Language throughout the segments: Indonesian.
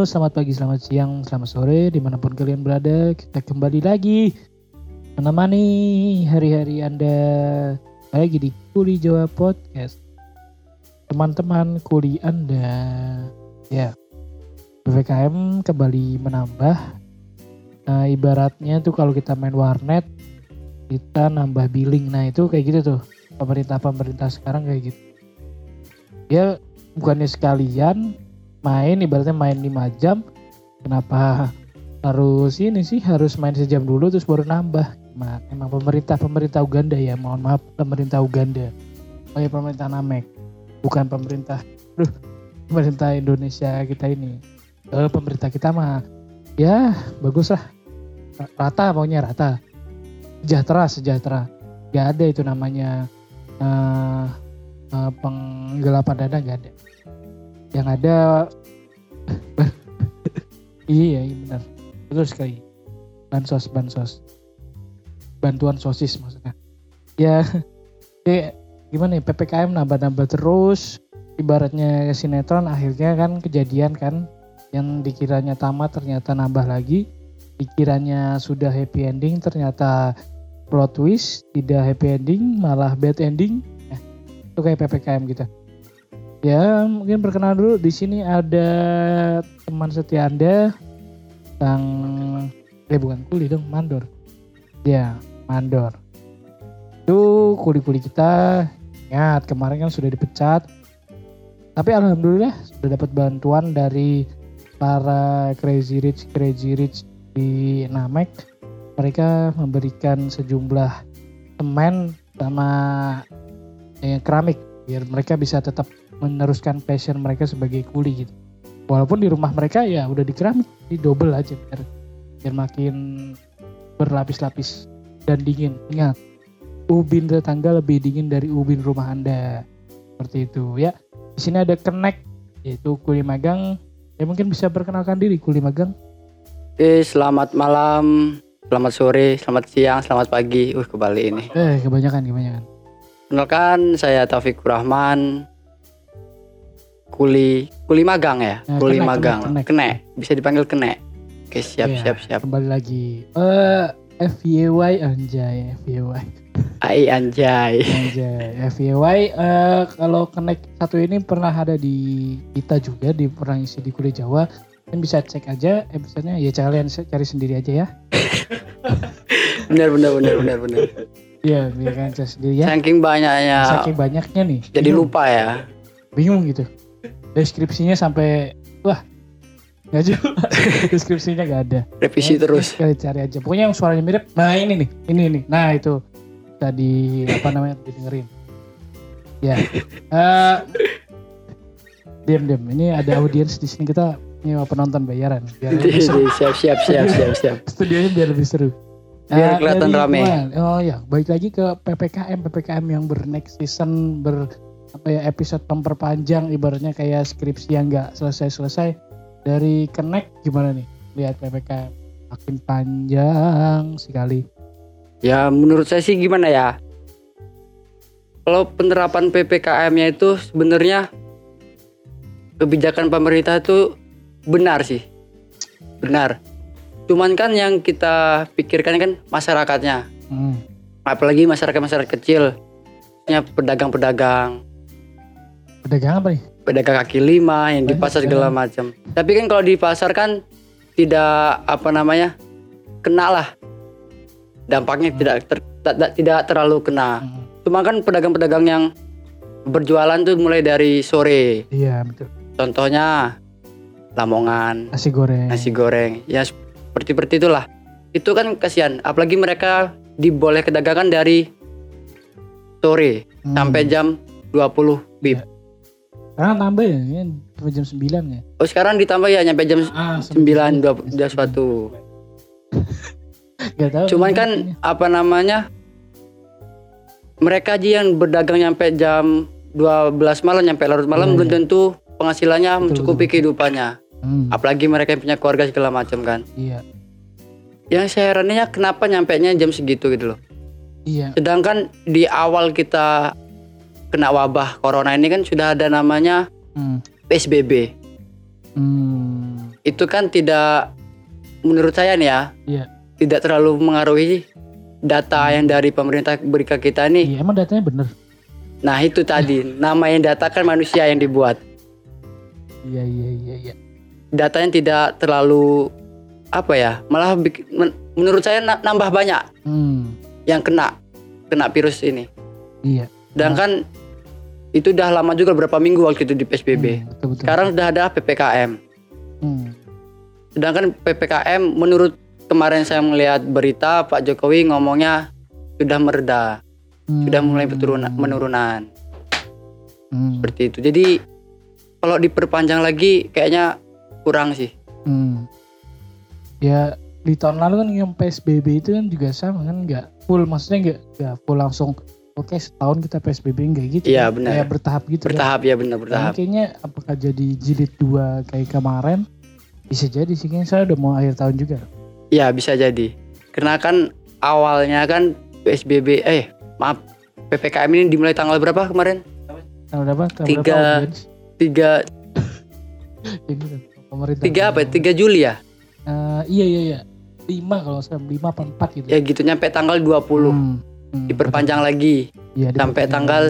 Selamat pagi, selamat siang, selamat sore, di mana pun kalian berada. Kita kembali lagi menemani hari-hari Anda lagi di Kuli Jawa Podcast. Teman-teman kuli Anda, ya, PPKM kembali menambah. Nah, ibaratnya tuh kalau kita main warnet, kita nambah billing. Nah, itu kayak gitu tuh. Pemerintah-pemerintah sekarang kayak gitu. Ya, bukannya sekalian main ibaratnya main 5 jam kenapa harus ini sih harus main sejam dulu terus baru nambah? Emang, pemerintah pemerintah Uganda ya mohon maaf pemerintah Uganda. Oh ya pemerintah Namek bukan pemerintah. Duh, pemerintah Indonesia kita ini. Eh, pemerintah kita mah ya bagus lah. Rata pokoknya rata. Sejahtera sejahtera. Gak ada itu namanya uh, uh, penggelapan dana gak ada yang ada. Iya, iya benar. Betul sekali. Bansos bansos. Bantuan sosis maksudnya. Ya kayak gimana ya ppkm nambah-nambah terus. Ibaratnya sinetron akhirnya kan kejadian kan yang dikiranya tamat ternyata nambah lagi. Dikiranya sudah happy ending ternyata plot twist tidak happy ending malah bad ending. Nah, itu kayak ppkm gitu Ya, mungkin perkenalan dulu. Di sini ada teman setia Anda yang eh bukan kuli dong, mandor. Ya, mandor. Itu kuli-kuli kita. Ingat, kemarin kan sudah dipecat. Tapi alhamdulillah sudah dapat bantuan dari para crazy rich crazy rich di Namek. Mereka memberikan sejumlah semen sama eh, keramik biar mereka bisa tetap meneruskan passion mereka sebagai kuli gitu. Walaupun di rumah mereka ya udah di keramik, di double aja biar biar makin berlapis-lapis dan dingin. Ingat, ubin tetangga lebih dingin dari ubin rumah Anda. Seperti itu ya. Di sini ada Connect yaitu kuli magang. Ya mungkin bisa perkenalkan diri kuli magang. Oke, selamat malam, selamat sore, selamat siang, selamat pagi. Uh, kembali ini. Eh, kebanyakan, kebanyakan. Kenalkan, saya Taufik Rahman, kuli kuli magang ya, Nah, kuli kene, magang, kene, kene, kene. bisa dipanggil kene. Oke, siap, Iya, siap, siap. Kembali lagi. Eh FYY anjay, FYY. Ai anjay. Anjay, FYY eh kalau Connect satu ini pernah ada di kita juga di pernah isi di kuliah Jawa. Kan bisa cek aja episodenya ya kalian cari sendiri aja ya. Benar, benar, benar, benar, benar. Iya, biar kalian cari sendiri ya. Saking banyaknya, Saking banyaknya nih. jadi bingung, lupa ya. Bingung gitu. Deskripsinya sampai wah nggak jelas. Deskripsinya nggak ada. Revisi Ya, terus. Kalian cari aja. Pokoknya yang suaranya mirip. Nah ini nih, ini nih. Nah itu tadi apa namanya didengerin. Ya. Eh diam diam. Ini ada audiens di sini kita nyewa penonton bayaran. Biar siap, siap, siap, siap, siap. Studionya biar lebih seru. Biar Eh, kelihatan rame. Oh ya, baik lagi ke PPKM, PPKM yang ber next season ber apa ya episode memperpanjang ibaratnya kayak skripsi yang nggak selesai-selesai dari Connect gimana nih lihat PPKM makin panjang sekali. Ya menurut saya sih gimana ya? Kalau penerapan PPKM-nya itu sebenarnya kebijakan pemerintah itu benar sih. Benar. Cuman kan yang kita pikirkan kan masyarakatnya. Hmm. Apalagi masyarakat-masyarakat kecil. Ya pedagang-pedagang, Pedagang apa nih? pedagang kaki lima yang di pasar ya. segala macam. Tapi kan kalau di pasar kan tidak apa namanya? kena lah. Dampaknya tidak ter- tidak terlalu kena. Hmm. Cuma kan pedagang-pedagang yang berjualan tuh mulai dari sore. Iya betul. Contohnya Lamongan, Nasi goreng. nasi goreng. Ya seperti seperti itulah. Itu kan kasihan. Apalagi mereka diboleh kedagangan dari sore Hmm. sampai jam 20 bib. Sekarang nambah ya, ini sampai jam 9 ya. Oh sekarang ditambah ya nyampe jam Ah, 9 21. Gak tahu. Cuman ini kan artinya. apa namanya? Mereka aja yang berdagang nyampe jam 12 malam nyampe larut malam Iya, belum iya. tentu penghasilannya Betul, mencukupi betul. kehidupannya. Hmm, Apalagi mereka yang punya keluarga segala macam kan. iya. Yang saya herannya kenapa nyampe nya jam segitu gitu loh. Iya. Sedangkan di awal kita kena wabah corona ini kan sudah ada namanya Hmm. PSBB. Hmm. itu kan tidak menurut saya nih ya Iya. tidak terlalu mengaruhi data yang dari pemerintah beri ke kita nih Iya, emang datanya bener. nah itu tadi nama yang data kan manusia yang dibuat Iya, iya, iya, iya. Datanya tidak terlalu apa ya malah men- menurut saya na- nambah banyak Hmm, yang kena kena virus ini. Iya. sedangkan itu udah lama juga berapa minggu waktu itu di PSBB Hmm, betul, betul. sekarang sudah ada PPKM Hmm, sedangkan PPKM menurut kemarin saya melihat berita Pak Jokowi ngomongnya sudah mereda. Hmm, sudah mulai penurunan menurunan. Hmm, seperti itu. Jadi kalau diperpanjang lagi kayaknya kurang sih hmm. Ya di tahun lalu kan yang PSBB itu kan juga sama kan nggak full maksudnya nggak nggak full langsung oke setahun kita PSBB nggak gitu Iya, kan. benar. kayak bertahap gitu kan. bertahap ya benar Nah, bertahap kayaknya apakah jadi jilid dua kayak kemarin bisa jadi sih kayaknya saya udah mau akhir tahun juga ya bisa jadi karena kan awalnya kan PSBB eh maaf PPKM ini dimulai tanggal berapa kemarin Tanggal berapa? Tanggal Tiga. berapa tiga pemerintah. tiga apa ya? tiga Juli ya Eh, iya iya iya. Lima kalau saya lima apa empat gitu. ya gitu nyampe tanggal 20 Hmm, hmm, diperpanjang lagi. Iya, sampai tanggal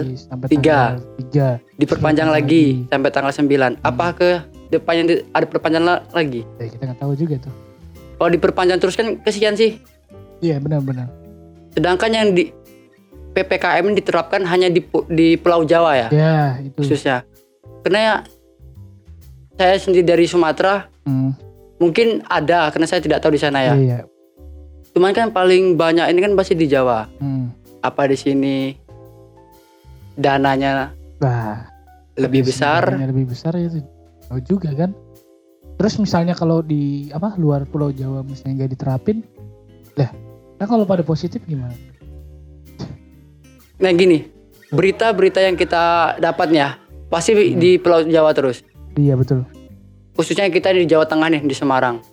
tiga. tiga. diperpanjang lagi lagi. sampai tanggal 9 apa ke depannya ada perpanjangan la- lagi Ya, kita nggak tahu juga tuh. kalau diperpanjang terus kan kesian sih Iya benar-benar. sedangkan yang di PPKM diterapkan hanya di di Pulau Jawa ya Ya itu. khususnya karena ya, saya sendiri dari Sumatera. Hmm, mungkin ada karena saya tidak tahu di sana ya. Iya. cuman kan paling banyak ini kan pasti di Jawa. Hmm. apa di sini? Dananya Nah, lebih Iya, besar. sebenarnya lebih besar ya itu tahu juga kan. Terus misalnya kalau di apa luar pulau Jawa misalnya nggak diterapin lah nah kalau pada positif gimana? Nah gini. Berita-berita yang kita dapatnya pasti Hmm. di Pulau Jawa terus iya betul. Khususnya kita di Jawa Tengah nih di Semarang.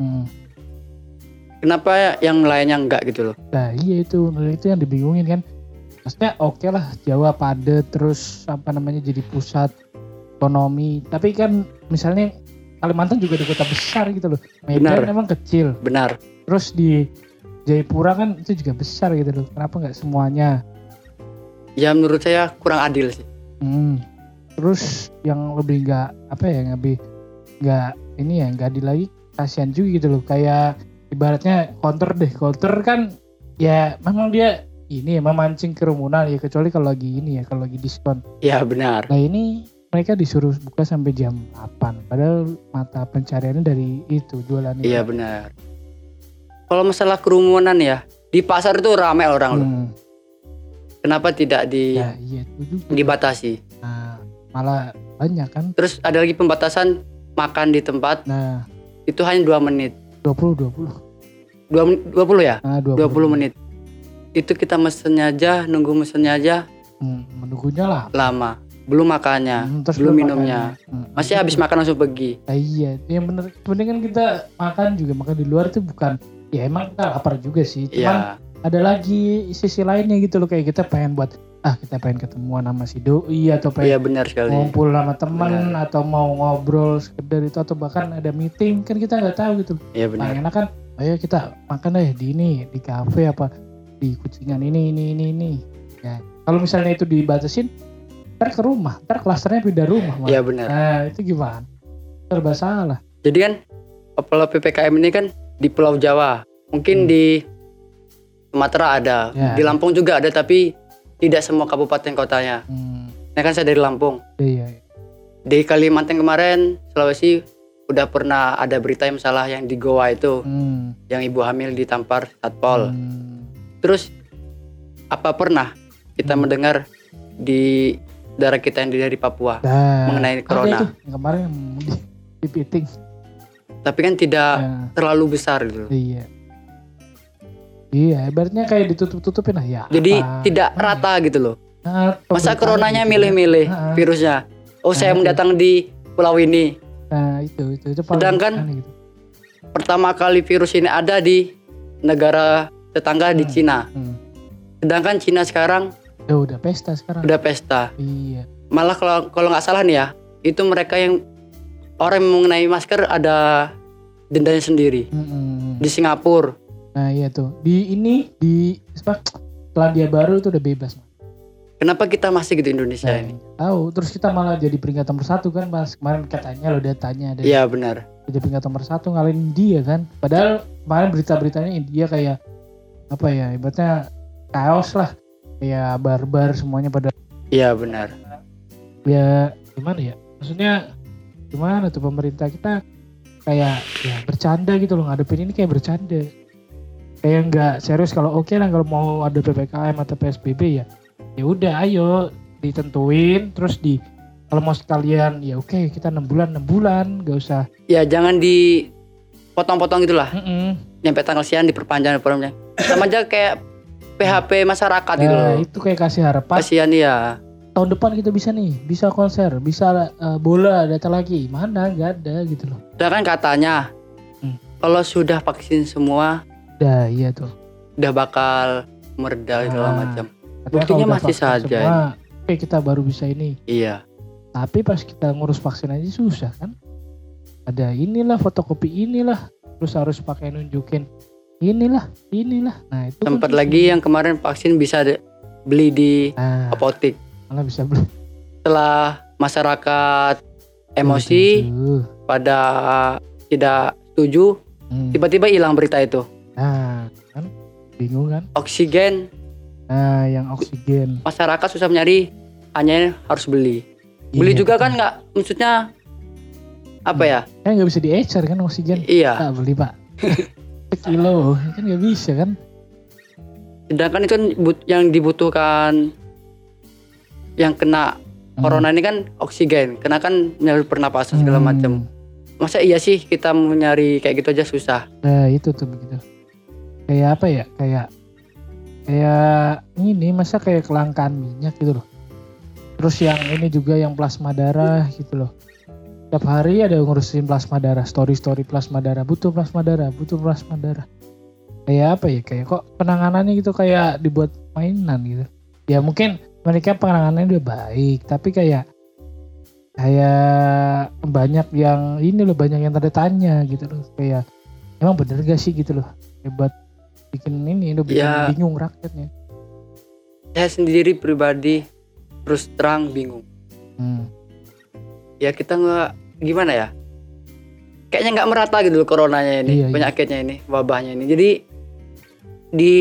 Hmm. kenapa yang lainnya enggak gitu loh? Nah iya itu itu yang dibingungin kan. Maksudnya oke lah Jawa padat terus apa namanya jadi pusat ekonomi. Tapi kan misalnya Kalimantan juga di kota besar gitu loh. Medan Benar. emang kecil. Benar. Terus di Jayapura kan itu juga besar gitu loh. Kenapa nggak semuanya? Ya menurut saya kurang adil sih. Hmm. Terus yang lebih nggak apa ya yang lebih nggak ini ya nggak adil lagi kasihan juga gitu loh kayak ibaratnya counter deh counter kan ya memang dia ini ya memancing kerumunan ya kecuali kalau lagi ini ya kalau lagi diskon. ya benar Nah ini mereka disuruh buka sampai jam 8 padahal mata pencariannya dari itu jualan iya benar kalau masalah kerumunan ya di pasar itu ramai orang loh Hmm. kenapa tidak di Ya iya itu juga. dibatasi Nah malah banyak kan. terus ada lagi pembatasan makan di tempat Nah itu hanya dua menit 20 20. dua men- 20 ya Nah 20 menit itu kita mesennya aja nunggu mesennya aja Hmm, menunggunya lah lama belum makannya Hmm, terus belum belum minumnya makannya. Hmm, masih habis makan langsung pergi Nah, iya, yang bener. Sebenarnya kan kita makan juga makan di luar itu bukan. Ya emang kita lapar juga sih. Cuman ya ada lagi sisi lainnya gitu loh kayak kita pengen buat ah kita pengen ketemuan sama si doi atau iya pengen benar sekali ngumpul sama teman atau mau ngobrol sekedar itu atau bahkan ada meeting kan kita nggak tahu gitu. iya benar Paling enak kan, ayo kita makan deh di ini di kafe apa di kucingan ini ini ini ini. Ya kalau misalnya itu dibatasin, ntar ke rumah, ntar klasternya pindah rumah. iya benar Nah itu gimana? Serba salah. jadi kan kalau PPKM ini kan di Pulau Jawa mungkin Hmm. di Sumatera ada Ya. di Lampung juga ada tapi tidak semua kabupaten kotanya. Hmm, nah kan saya dari Lampung. Iya, iya. di Kalimantan kemarin Sulawesi udah pernah ada berita yang masalah yang di Goa itu Hmm, yang ibu hamil ditampar satpol. Hmm, terus apa pernah kita Hmm. mendengar di daerah kita yang dari Papua Nah, mengenai corona? itu? Yang kemarin di, di piting. tapi kan tidak Nah, terlalu besar gitu. Iya. Iya, ibaratnya kayak ditutup-tutupin lah ya. jadi apa? tidak Apa rata gitu loh? Nah, masa coronanya gitu ya. milih-milih Nah, virusnya oh saya Nah, itu. mendatang di pulau ini Nah, itu itu itu Sedangkan- gitu. pertama kali virus ini ada di negara tetangga di Hmm. Cina Hmm. sedangkan Cina sekarang Ya udah pesta sekarang. udah pesta Iya. malah kalau kalau nggak salah nih ya itu mereka yang orang yang mengenai masker ada dendanya sendiri Mm-mm. di Singapura. Nah iya tuh. Di ini di apa Selandia Baru itu udah bebas. Kenapa kita masih gitu Indonesia Nah, ini? tahu. Terus kita malah jadi peringkat nomor satu kan mas. Kemarin katanya lo datanya ada Iya benar. jadi peringkat nomor satu ngalahin India kan. Padahal kemarin berita-beritanya India kayak apa ya ibaratnya chaos lah. Kayak barbar semuanya pada Iya benar. ya gimana ya? Maksudnya gimana tuh pemerintah kita? Kayak ya bercanda gitu loh ngadepin ini kayak bercanda kayak nggak serius kalau oke lah kalau mau ada ppkm atau psbb ya ya udah ayo ditentuin terus di kalau mau sekalian ya oke kita enam bulan enam bulan gak usah Ya jangan dipotong-potong gitulah. Mm-mm. Nyampe tanggal sekian diperpanjang diperpanjang. Sama aja kayak PHP masyarakat gitu Nah, loh. itu kayak kasih harapan Kasihan ya. tahun depan kita bisa nih bisa konser bisa eh, bola datang lagi mana nggak ada gitu loh Udah kan katanya Hmm. kalau sudah vaksin semua dah iya tuh udah bakal mereda segala Ah. macam. Buktinya udah masih saja semua, oke kita baru bisa ini Iya. Tapi pas kita ngurus vaksin aja susah kan. Ada inilah fotokopi inilah terus harus pakai nunjukin inilah inilah. Nah itu kan Tempat susah. lagi yang kemarin vaksin bisa beli di nah, apotek. malah bisa beli. Setelah masyarakat emosi Tuh. pada tidak setuju, Hmm. tiba-tiba hilang berita itu. Nah kan bingung kan. Oksigen Nah yang oksigen. masyarakat susah mencari, hanya harus beli. Beli Iya, juga betul. kan nggak, maksudnya apa ya? Kan nggak bisa diecer kan oksigen. Iya. Tak beli pak. Sekilo kan nggak bisa kan. Sedangkan itu kan yang dibutuhkan yang kena Hmm. corona ini kan oksigen, karena kan menyalur pernapasan segala Hmm. macam. Masa iya sih kita mau nyari kayak gitu aja susah? Nah itu tuh begitu. Kayak apa ya? Kayak kayak ini masa kayak kelangkaan minyak gitu loh. Terus yang ini juga yang plasma darah gitu loh. Tiap hari ada ngurusin plasma darah, story-story plasma darah, butuh plasma darah, butuh plasma darah. Kayak apa ya? Kayak kok penanganannya gitu kayak dibuat mainan gitu. Ya mungkin mereka penanganannya udah baik, tapi kayak kayak banyak yang ini loh banyak yang tanda tanya gitu loh kayak emang bener gak sih gitu loh hebat bikin ini udah bikin Ya. bingung rakyatnya Saya sendiri pribadi terus terang bingung. hmm. Ya kita nggak gimana ya? Kayaknya nggak merata gitu loh coronanya ini, Iya, iya. penyakitnya ini, wabahnya ini. Jadi di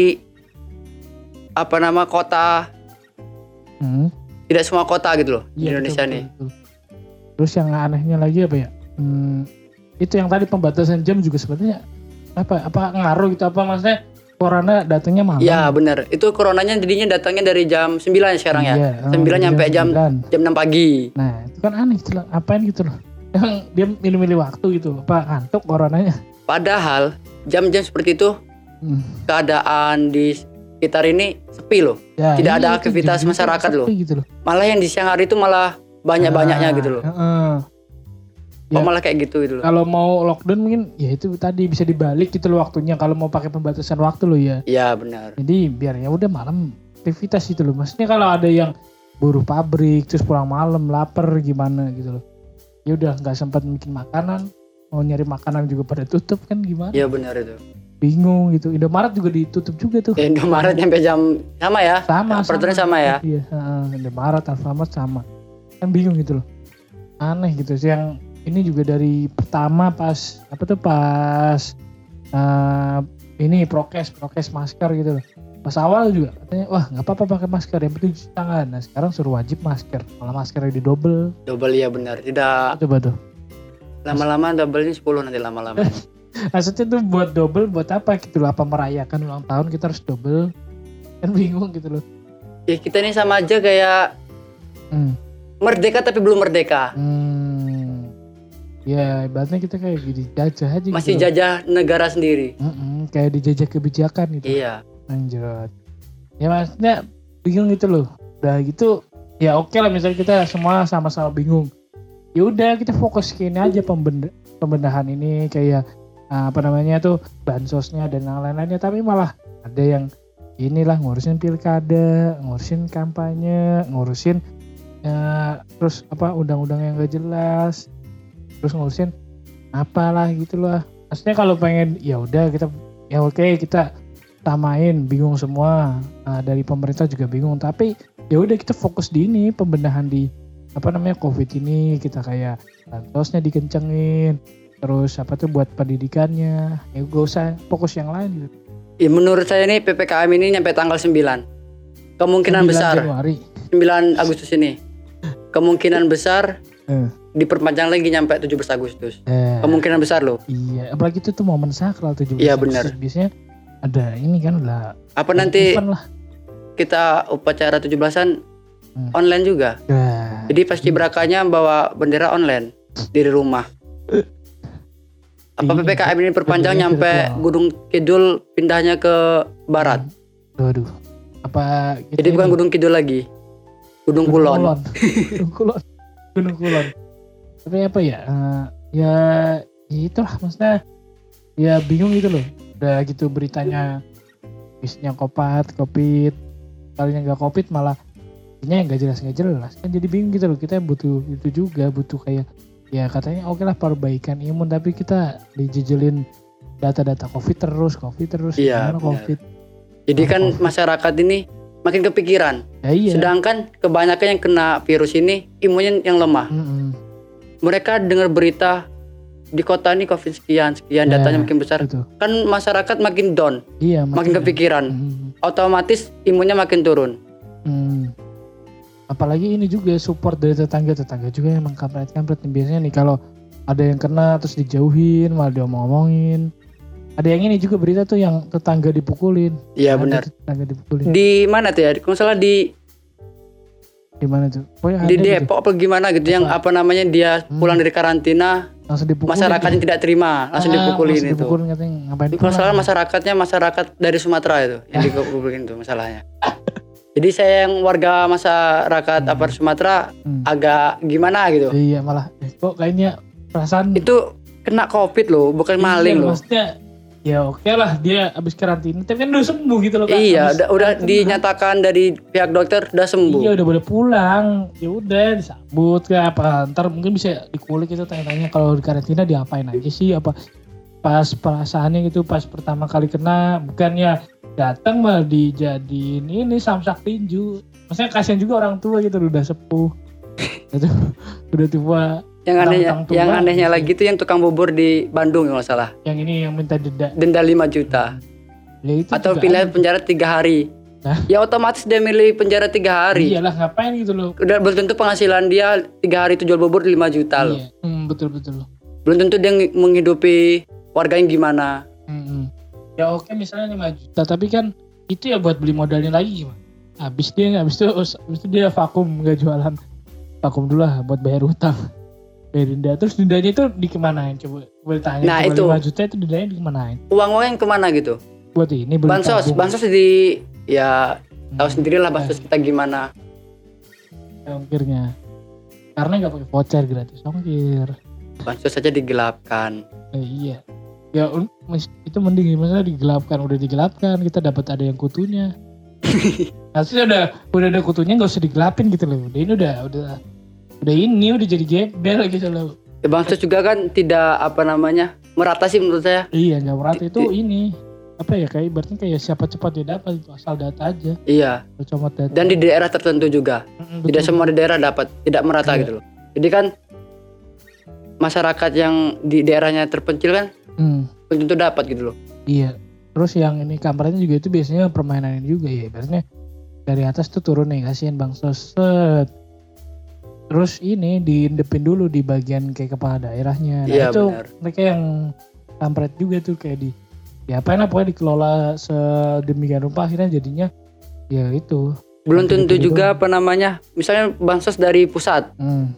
apa nama kota Hmm. tidak semua kota gitu loh di Iya, Indonesia betul, nih. betul, betul. terus yang anehnya lagi apa ya Hmm, itu yang tadi pembatasan jam juga sebenarnya apa apa ngaruh gitu apa maksudnya corona datangnya malam Ya benar. Itu coronanya jadinya datangnya dari jam 9 sekarang ya. Iya, eh, 9 nyampe jam 9. jam 6 pagi. nah itu kan aneh gitu loh apain gitu loh yang dia milih-milih waktu gitu apa ngantuk coronanya Padahal jam-jam seperti itu Hmm. keadaan di sekitar ini sepi loh. Ya, Tidak ada iya, itu aktivitas masyarakat loh. gitu loh Malah yang di siang hari itu malah banyak-banyaknya Nah, gitu loh. heeh. Ya. malah kayak gitu gitu loh. kalau mau lockdown mungkin ya itu tadi bisa dibalik gitu loh waktunya kalau mau pakai pembatasan waktu loh ya Iya benar. jadi biar ya udah malam aktivitas gitu loh maksudnya kalau ada yang buruh pabrik terus pulang malam lapar gimana gitu loh ya udah nggak sempat bikin makanan mau nyari makanan juga pada tutup kan gimana Iya benar itu. bingung gitu Indomaret juga ditutup juga tuh Ya, Indomaret nyampe jam sama ya. sama Peraturan sama ya. iya Indomaret Alfamart sama kan bingung gitu loh aneh gitu sih yang ini juga dari pertama pas apa tuh pas eh, ini prokes prokes masker gitu loh pas awal juga katanya wah nggak apa-apa pakai masker yang penting cuci tangan nah sekarang suruh wajib masker malah maskernya di double Double ya benar. Tidak coba tuh lama-lama double ini 10 nanti lama-lama. maksudnya tuh buat double buat apa gitu loh apa merayakan ulang tahun kita harus double kan bingung gitu loh ya kita ini sama aja kayak hmm. merdeka tapi belum merdeka. Hmm. Ya, ibaratnya kita kayak gini jajah aja Masih gitu. jajah negara sendiri. Mm-mm, kayak dijajah kebijakan gitu. Iya. Lanjut. Ya maksudnya bingung gitu loh. Udah gitu ya oke lah misalnya kita semua sama-sama bingung. Ya udah kita fokus ke ini aja pembenda- pembenahan ini kayak ah, apa namanya tuh bansosnya dan lain-lainnya tapi malah ada yang inilah ngurusin pilkada, ngurusin kampanye, ngurusin eh, terus apa undang-undang yang gak jelas. Terus ngurusin apalah gitu lah. Maksudnya kalau pengen ya udah kita ya oke kita tamain bingung semua. Nah, dari pemerintah juga bingung. Tapi ya udah kita fokus di ini pembenahan di apa namanya covid ini. Kita kayak bansosnya dikencengin terus apa tuh buat pendidikannya. Ya gak usah fokus yang lain gitu. Ya, menurut saya nih PPKM ini nyampe tanggal 9. Kemungkinan 9 besar. Januari. 9 Agustus ini. Kemungkinan besar Eh. Diperpanjang lagi nyampe 17 Agustus. Eh, Kemungkinan besar loh. iya apalagi itu tuh momen sakral 17 Iya, Agustus. benar. biasanya ada ini kan lah Apa nanti lah kita upacara 17-an Hmm. online juga? Nah, Jadi pasti berakanya bawa bendera online dari rumah. Apa Iya, PPKM ini perpanjang benderanya nyampe. Gunung Kidul pindahnya ke barat. Waduh. Apa Jadi bukan? Gunung Kidul lagi. Gunung Kulon. Gunung Kulon. Gunung Kulon. Tapi apa ya? eh, ya itulah maksudnya ya bingung gitu loh. Udah gitu beritanya bisnya kopat, covid. Kalinya nggak covid malah ini nggak jelas nggak jelas kan jadi bingung gitu loh kita butuh itu juga butuh kayak ya katanya oke lah perbaikan imun tapi kita dijejelin data-data covid terus covid terus Iya, benar. covid Jadi kan Covid. masyarakat ini makin kepikiran. ya iya Sedangkan kebanyakan yang kena virus ini imunnya yang lemah. Mm-mm. Mereka dengar berita di kota ini covid sekian sekian Ya, datanya makin besar. Betul. Kan masyarakat makin down, iya makin kepikiran. Mm, Otomatis imunnya makin turun. mm. apalagi ini juga support dari tetangga tetangga juga emang kampret kampret biasanya nih kalau ada yang kena terus dijauhin malah diomong-omongin ada yang ini juga berita tuh yang tetangga dipukulin Iya benar. tetangga dipukulin Di mana tuh ya? Kalau salah di di mana tuh Pokoknya di ada gitu, Depok apa gimana gitu yang apa namanya dia Hmm. pulang dari karantina langsung dipukulin masyarakatnya tidak terima langsung Ah, dipukulin langsung itu. dipukulin katanya ngapain Kalau pulang? salah masyarakatnya masyarakat dari Sumatera itu yang dipukulin itu masalahnya. Jadi saya yang warga masyarakat Hmm. apa Sumatera Hmm. agak gimana gitu. iya malah kok kayaknya perasaan Itu kena covid loh, bukan maling Iya, loh. maksudnya ya oke lah dia abis karantina tapi kan udah sembuh gitu loh kan Iya, Abis udah, udah dinyatakan dari pihak dokter udah sembuh. Iya udah boleh pulang. Ya udah disambut ke apa ntar mungkin bisa dikulik itu tanya-tanya kalau di karantina diapain aja sih apa pas perasaannya gitu pas pertama kali kena bukannya datang malah dijadiin ini samsak tinju. Maksudnya kasihan juga orang tua gitu udah sepuh. itu udah tua Yang anehnya, yang anehnya lagi tuh yang tukang bubur di Bandung kalau salah. yang ini yang minta denda. Denda 5 juta Ya itu atau pilihan aneh. penjara tiga hari. Hah? Ya otomatis dia milih penjara tiga hari. Iyalah ngapain gitu loh. Udah belum tentu penghasilan dia tiga hari itu jual bubur 5 juta loh. Iya. Hmm, betul betul. Belum tentu dia ng- menghidupi warganya gimana. Mm-mm. Ya oke misalnya 5 juta tapi kan itu ya buat beli modalnya lagi gimana? Habis dia habis itu habis itu dia vakum nggak jualan. Vakum dulu lah buat bayar utang. Bayar denda terus dendanya itu dikemanain coba boleh tanya Nah, coba itu. 5 juta itu dendanya dikemanain Uang-uang yang ke mana gitu? buat ini Bansos, tabung. bansos di ya tahu Hmm, sendirilah bansos kita gimana. eh, ongkirnya karena nggak pakai voucher gratis ongkir Bansos saja digelapkan. eh, iya ya itu mending misalnya digelapkan udah digelapkan kita dapat ada yang kutunya Harusnya udah udah ada kutunya nggak usah digelapin gitu loh. Udah ini udah udah udah ini udah jadi gebel gitu loh. Ya, bansos juga kan tidak apa namanya merata sih menurut saya. Iya nggak merata itu ini apa ya kayak ibaratnya kayak siapa cepat dia dapat itu asal data aja. Iya. Comot data. Dan di daerah tertentu juga. Mm, Tidak semua di daerah dapat, tidak merata Iya. gitu loh. Jadi kan masyarakat yang di daerahnya terpencil kan Hmm, tentu dapat gitu loh. iya. Terus yang ini kampretnya juga itu biasanya permainan ini juga ya. Ibaratnya dari atas tuh turun nih kasihan bang set. Terus ini diindepin dulu di bagian kayak kepala daerahnya. Nah Iya, itu benar. mereka yang kampret juga tuh kayak di ya apa lah pokoknya dikelola sedemikian rupa akhirnya jadinya ya itu. Belum tentu Gitu-gitu juga doang. apa namanya, misalnya bansos dari pusat Hmm,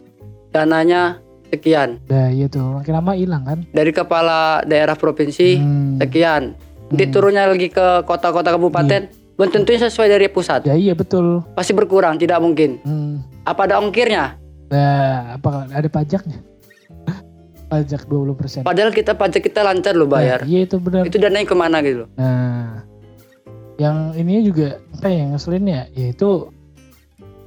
dananya sekian, nah iya tuh makin lama hilang kan. dari kepala daerah provinsi Hmm, sekian, nanti hmm. turunnya lagi ke kota-kota kabupaten, belum tentunya sesuai dari pusat, Ya iya betul. pasti berkurang, tidak mungkin. Hmm. Apa ada ongkirnya? Nah, apa ada pajaknya? Pajak 20%. Padahal kita pajak kita lancar loh bayar. Nah, iya itu benar. Itu dananya ke mana gitu loh? Nah, yang ini juga apa yang ngeselin ya, yaitu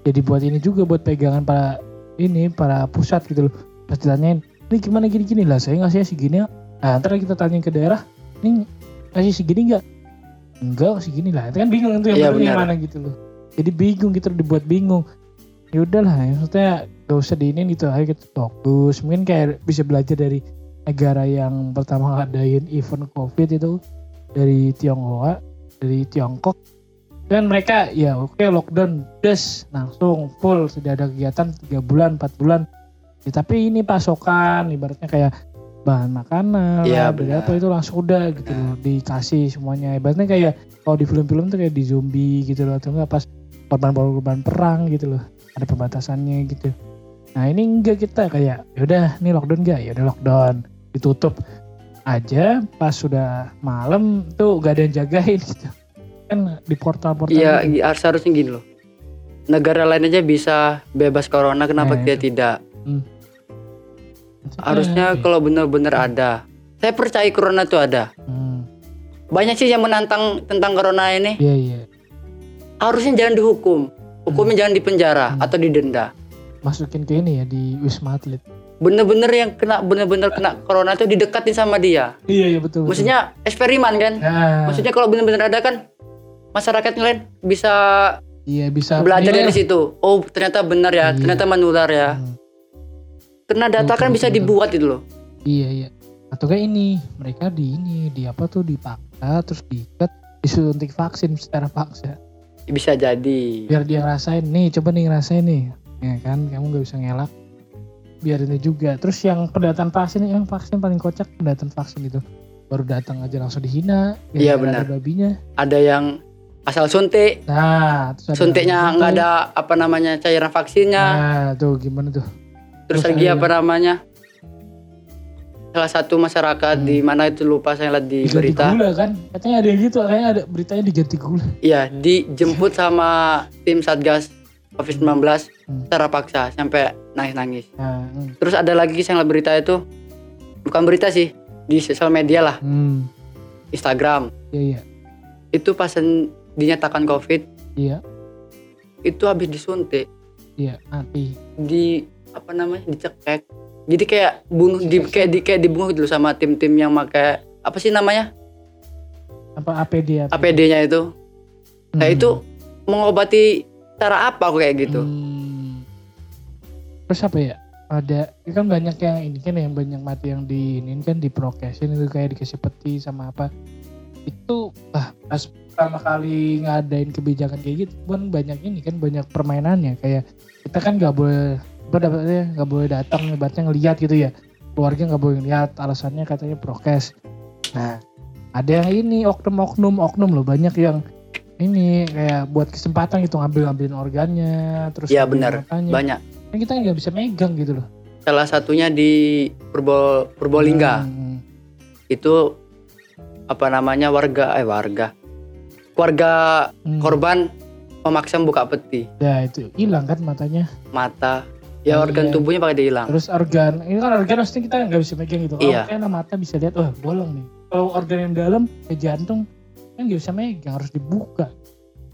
jadi buat ini juga buat pegangan para ini para pusat gitu loh. Pas ditanyain, ini gimana gini-gini lah saya ngasihnya segini ya. nah ntar kita tanya ke daerah ini ngasih segini nggak enggak segini lah itu kan bingung tuh yang benar. mana gitu loh jadi bingung gitu dibuat bingung ya udahlah ya, maksudnya gak usah diinin gitu ayo kita fokus mungkin kayak bisa belajar dari negara yang pertama ngadain event covid itu dari Tionghoa dari Tiongkok. Dan mereka ya oke lockdown des langsung full. Sudah ada kegiatan tiga bulan empat bulan. Ya, tapi ini pasokan ibaratnya kayak bahan makanan Iya, lah, dari benar. apa itu langsung udah gitu loh dikasih semuanya. Ibaratnya kayak kalau di film-film tuh kayak di zombie gitu loh atau enggak pas korban-korban perang gitu loh ada pembatasannya gitu nah ini enggak kita kayak yaudah ini lockdown enggak ya udah lockdown ditutup aja pas sudah malam tuh gak ada yang jagain gitu kan di portal-portal Iya, gitu. harus harusnya gini loh. Negara lain aja bisa bebas corona, kenapa Nah, kita itu. tidak? Maksudnya, Harusnya ya, kalau benar-benar ada. Saya percaya corona itu ada. hmm, Banyak sih yang menantang tentang corona ini. iya iya Harusnya jangan dihukum. Hukumnya jangan dipenjara Hmm. atau didenda. Masukin ke ini ya di wisma atlet Bener-bener yang kena bener-bener kena corona itu didekatin sama dia. iya iya betul, betul. Maksudnya eksperimen kan? Nah, Maksudnya kalau bener-bener ada kan masyarakat lain bisa iya bisa belajar dari situ. Oh ternyata benar ya, Iya. ternyata menular ya. Hmm, Karena data Betul, kan bisa betul, betul. dibuat itu loh. iya iya atau kayak ini mereka di ini di apa tuh dipaksa terus diikat disuntik vaksin secara paksa Bisa jadi. biar dia ngerasain nih coba nih ngerasain nih ya kan kamu gak bisa ngelak biar ini juga terus yang pendataan vaksin yang vaksin paling kocak pendataan vaksin itu baru datang aja langsung dihina Iya, benar. ada babinya Ada yang asal suntik, nah suntiknya nggak ada apa namanya cairan vaksinnya. nah tuh gimana tuh Terus terus lagi ada apa yang- namanya? Salah satu masyarakat Hmm. di mana itu lupa saya lihat di diganti berita. gula kan katanya ada yang gitu kayaknya ada beritanya diganti gula Iya, dijemput sama tim Satgas COVID-19 Hmm. secara paksa sampai nangis-nangis. nah hmm. Terus ada lagi lihat berita itu bukan berita sih di sosial media lah, hmm. Instagram. iya iya Itu pasien dinyatakan COVID iya itu habis disuntik, iya mati di apa namanya? dicekek. Jadi kayak bunuh di kayak di kayak dibunuh gitu loh sama tim-tim yang pakai apa sih namanya? apa APD APD-nya itu. Nah, Hmm. itu mengobati cara apa kok kayak gitu? Hmm. Terus apa ya? Ada kan banyak yang ini kan yang banyak mati yang di ini kan di prokesin itu kayak dikasih peti sama apa. Itu ah pas pertama kali ngadain kebijakan kayak gitu kan banyak ini kan banyak permainannya kayak kita kan nggak boleh apa dapatnya nggak boleh datang ibaratnya ngelihat gitu ya keluarga nggak boleh ngeliat alasannya katanya prokes nah ada yang ini oknum-oknum oknum loh banyak yang ini kayak buat kesempatan gitu ngambil ngambilin organnya terus Iya ngambilin benar, banyak. Kan kita nggak bisa megang gitu loh Salah satunya di Purbo Purbolingga. Hmm, Itu apa namanya warga eh warga. Keluarga hmm. korban memaksa buka peti, ya itu hilang kan matanya mata. Ya Oh, organ iya. tubuhnya pakai dihilang. terus organ ini kan organ maksudnya kita nggak bisa megang gitu kalau Iya. kayak mata bisa lihat wah bolong nih kalau organ yang dalam kayak jantung kan nggak bisa megang harus dibuka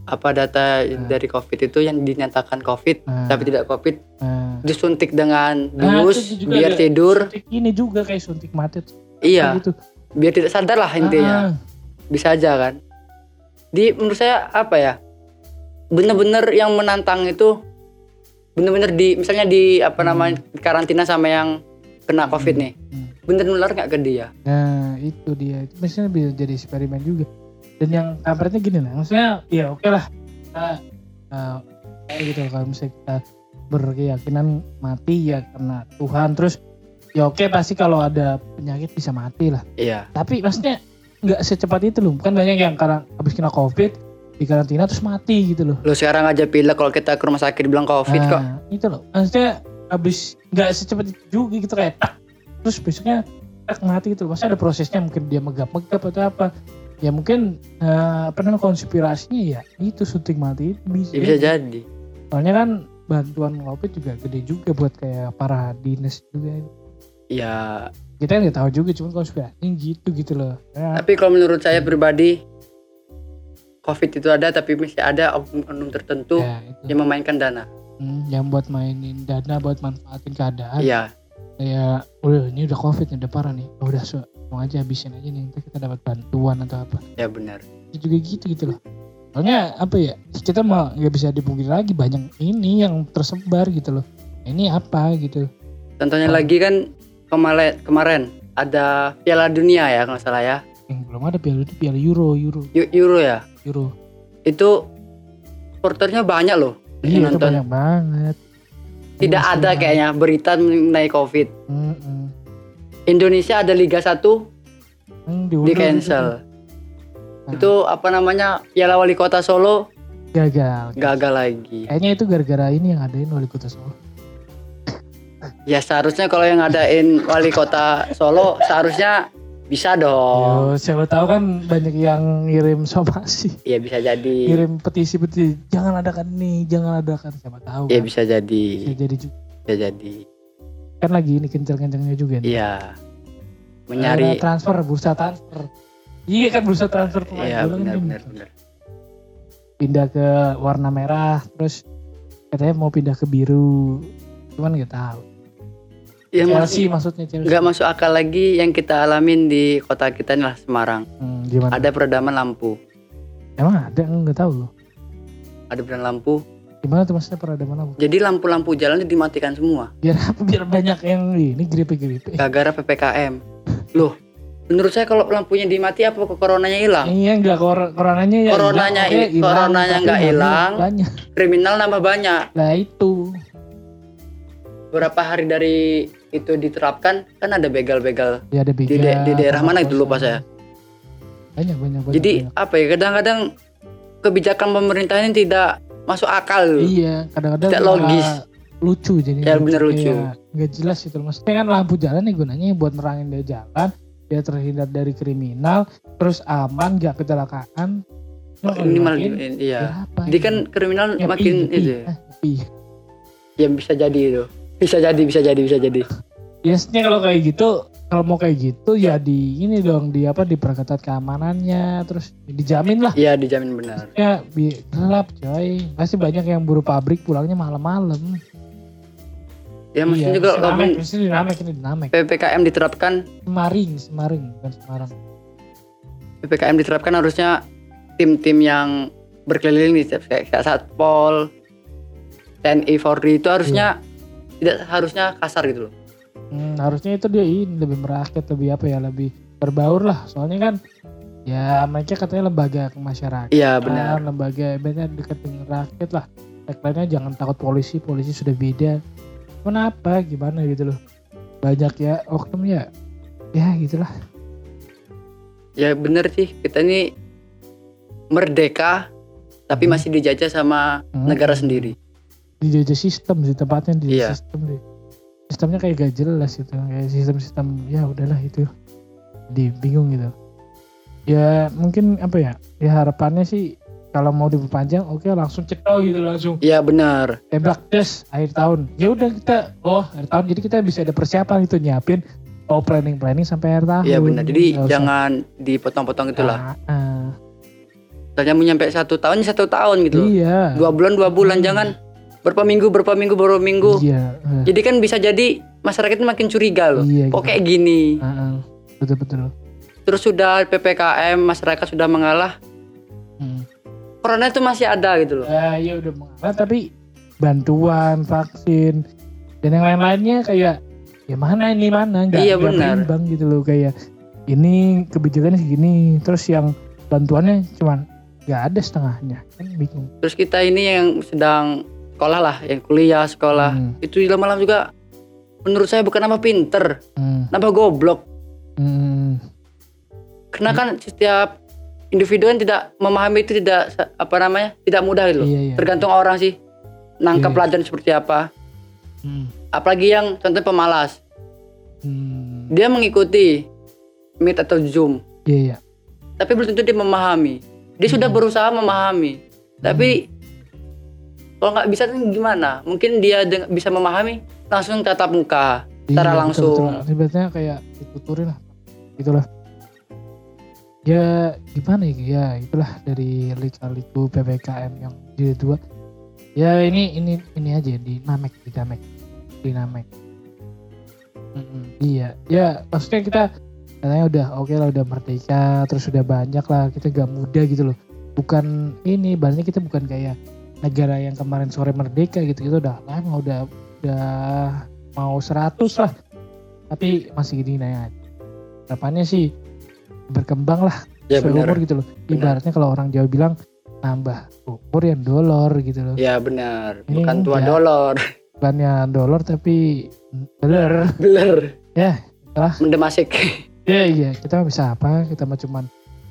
Apa data Nah. dari COVID itu yang dinyatakan COVID nah, tapi tidak COVID nah. disuntik dengan Nah, itu juga biar tidur. suntik ini juga kayak suntik mati Iya, gitu biar tidak sadar lah intinya. Ah, Bisa aja kan. Di menurut saya apa ya? Bener-bener yang menantang itu bener-bener di misalnya di apa Hmm. namanya karantina sama yang kena COVID nih. hmm. Bener nular nggak ke dia? Nah itu dia itu misalnya bisa jadi eksperimen juga dan yang kabarnya gini lah maksudnya ya oke lah kita uh, kayak gitu kalau misalnya kita berkeyakinan mati ya karena Tuhan terus ya oke pasti kalau ada penyakit bisa mati lah. Iya. tapi maksudnya nggak secepat itu loh. Kan banyak yang karena habis kena covid di karantina terus mati gitu loh. Lu sekarang aja pilek kalau kita ke rumah sakit bilang COVID kok. nah, itu loh. Maksudnya habis nggak secepat itu juga gitu kayak terus besoknya mati gitu maksudnya ada prosesnya mungkin dia megap-megap atau apa ya mungkin eh, apa namanya konspirasinya ya itu suntik mati itu bisa, Ya, bisa jadi. soalnya kan bantuan covid juga gede juga buat kayak para dinas juga Ya, kita nggak tahu juga cuman konspirasinya gitu gitu loh ya, tapi kalau menurut saya pribadi COVID itu ada tapi masih ada oknum tertentu ya, itu. yang memainkan dana. Hmm, yang buat mainin dana buat manfaatin keadaan Iya. nah kayak udah ini udah covid nih udah parah nih udah so, mau aja habisin aja nih nanti kita dapat bantuan atau apa. Ya benar. Itu juga gitu gitu loh. Soalnya apa ya kita mah nggak bisa dipungkiri lagi banyak ini yang tersebar gitu loh. Ini apa gitu. Contohnya Oh. lagi kan kemarin kemarin ada Piala Dunia ya kalau salah ya. Yang belum ada piala itu piala euro euro. Eu- Euro ya? Euro. Itu supporternya banyak loh. Iya nonton. banyak banget. Tidak Iya, ada kayaknya berita mengenai covid. Mm-mm. Indonesia ada Liga 1 Hmm, di cancel. Nah. itu apa namanya Piala Wali Kota Solo gagal. gagal lagi. Kayaknya itu gara-gara ini yang ngadain wali kota Solo. Ya seharusnya kalau yang ngadain Wali Kota Solo seharusnya bisa dong. Yo, siapa tahu kan banyak yang ngirim somasi. Ya bisa jadi. Ngirim petisi-petisi. Jangan adakan ini jangan adakan. Siapa tahu ya kan. bisa jadi. Bisa jadi juga. bisa jadi kan lagi ini kencang-kencangnya juga nih. Iya. Eh, mencari transfer bursa transfer. Iya kan bursa transfer pemain iya kan benar benar benar. Pindah ke warna merah terus katanya mau pindah ke biru. Cuman nggak tahu. Ya Chelsea masih maksudnya Chelsea. nggak masuk akal lagi yang kita alamin di kota kita nih lah Semarang. Hmm, gimana? Ada peredaman lampu. Emang ada? Nggak tahu loh. Ada peredaman lampu gimana tuh maksudnya peradaban apa jadi lampu-lampu jalan itu dimatikan semua biar apa biar banyak yang ini gripe-gripe gara-gara ppkm loh menurut saya kalau lampunya dimati apa kok coronanya hilang Iya enggak kor coronanya ya Coronanya hilang, coronanya tapi nggak nggak hilang. kriminal nambah banyak Lah itu. beberapa hari dari itu diterapkan kan ada begal-begal Ya ada di, beda. de- di daerah mana itu lupa saya Banyak banyak banyak. jadi banyak. apa ya kadang-kadang kebijakan pemerintah ini tidak masuk akal iya kadang-kadang tidak logis. lucu jadi Ya, bener lucu. nggak jelas itu maksudnya kan lampu jalan nih gunanya buat nerangin dia jalan dia terhindar dari kriminal terus aman nggak kecelakaan Oh, ini malah iya ya jadi ini? kan kriminal Nyepi, makin nyepi. itu ya. Ah, nyepi. ya bisa jadi itu bisa jadi bisa jadi bisa jadi biasanya kalau kayak gitu kalau mau kayak gitu ya di ini dong di apa diperketat keamanannya terus dijamin lah. Iya dijamin benar. Ya bi gelap coy. Pasti banyak yang buru pabrik pulangnya malam-malam. Ya maksudnya iya, juga mesti dinamek ini dinamek. Ppkm diterapkan Semaring Semaring bukan Semarang. Ppkm diterapkan harusnya tim-tim yang berkeliling di setiap kayak satpol TNI Polri itu harusnya tidak harusnya kasar gitu loh Hmm, harusnya itu dia ini lebih merakyat lebih apa ya lebih berbaur lah. Soalnya kan ya mereka katanya lembaga kemasyarakatan iya benar. Lembaga ibaratnya dekat dengan rakyat lah. Tagline jangan takut polisi polisi sudah beda. Kenapa gimana gitu loh. Banyak ya oknum ya. Ya gitulah. Ya benar sih. Kita ini merdeka tapi Hmm. masih dijajah sama Hmm. negara sendiri. Dijajah sistem sih tepatnya di Iya. sistem deh sistemnya kayak gak jelas gitu. Kayak sistem-sistem ya udahlah itu. Di bingung gitu. Ya mungkin apa ya? Ya harapannya sih kalau mau diperpanjang oke langsung cetol gitu langsung. Iya benar. Tembak des akhir tahun. Ya udah kita oh akhir tahun. Jadi kita bisa ada persiapan itu nyiapin oh planning planning sampai akhir tahun. Iya benar. Jadi usah- jangan dipotong-potong itulah Ah, ah. misalnya mau nyampe satu tahun satu tahun gitu. Iya. Dua bulan dua bulan Hmm. jangan berapa minggu berapa minggu berapa minggu. Iya ah, jadi kan bisa jadi masyarakat makin curiga loh. Iya kok gitu. kayak gini? Ah. betul betul. Terus sudah ppkm masyarakat sudah mengalah. Hmm. corona itu masih ada gitu loh. Eh, ya udah mengalah tapi bantuan vaksin dan yang lain-lainnya kayak ya mana ini mana? Nggak Iya, benar. berimbang gitu loh kayak ini kebijakannya segini terus yang bantuannya cuman nggak ada setengahnya. Kan bingung. Terus kita ini yang sedang sekolah lah yang kuliah sekolah Hmm. itu lama-lama juga menurut saya bukan nama pinter Hmm. nambah goblok Hmm. karena kan setiap individu kan tidak memahami itu tidak apa namanya tidak mudah gitu loh. Iya, iya. tergantung orang sih nangkap Iya. pelajaran seperti apa Hmm. apalagi yang contohnya pemalas Hmm. dia mengikuti meet atau zoom Iya, iya. tapi belum tentu dia memahami dia sudah Hmm. berusaha memahami tapi kalau nggak bisa kan gimana mungkin dia deng- bisa memahami langsung tatap muka Iya, secara betul, langsung betul. Sebenarnya kayak dituturin lah. Gitulah. Ya gimana ya? Ya itulah dari lika-liku PPKM yang jilid dua. Ya ini ini ini aja di namek di namek di namek. Mm-mm, iya, ya maksudnya kita katanya udah oke lah udah merdeka, terus udah banyak lah kita gak muda gitu loh. Bukan ini, baliknya kita bukan kayak negara yang kemarin sore merdeka gitu itu udah lama udah udah mau 100 lah. Tapi masih gini nah Harapannya sih berkembang lah Ya sesuai benar. umur gitu loh. Ibaratnya kalau orang Jawa bilang nambah umur yang dolor gitu loh. Ya benar. Ini Bukan tua ya. dolor. Bukannya dolor tapi dolar. Bener. Ya, itulah. Mendemasik. Ya iya, kita bisa apa? Kita mah cuman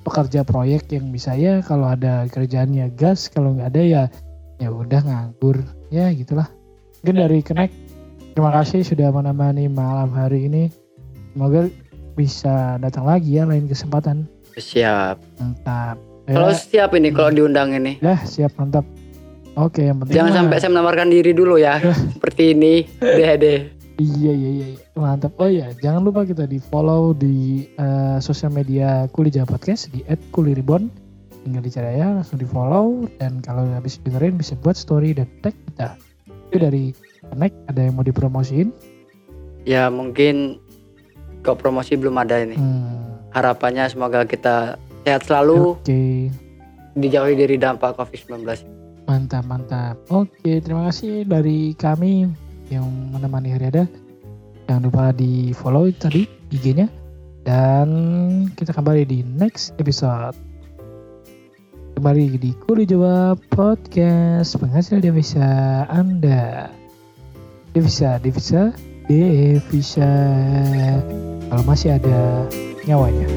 pekerja proyek yang bisa ya kalau ada kerjaannya gas, kalau nggak ada ya ya udah nganggur. Ya gitulah. Mungkin dari Connect terima kasih sudah menemani malam hari ini. Semoga bisa datang lagi ya lain kesempatan. Siap. Mantap. Kalau Ya, siap ini kalau diundang ini. ya siap mantap. Oke, yang penting Jangan mah- sampai saya menawarkan diri dulu ya. Seperti ini. Deh deh. Iya iya iya iya. mantap. Oh iya, jangan lupa kita di follow di eh, sosial media Kuli Jawa Podcast di @kuliribon. Tinggal dicari aja langsung di follow dan kalau habis dengerin bisa buat story dan tag kita. Itu dari Connect ada yang mau dipromosiin? Ya mungkin kok promosi belum ada ini. Hmm, Harapannya semoga kita sehat selalu, Oke, dijauhi dari dampak COVID-19. mantap mantap. Oke, terima kasih dari kami yang menemani hari ada. Jangan lupa di follow tadi IG-nya dan kita kembali di next episode. Kembali di Kuli Jawa Podcast penghasil devisa Anda. Devisa, devisa, devisa. Kalau masih ada nyawanya.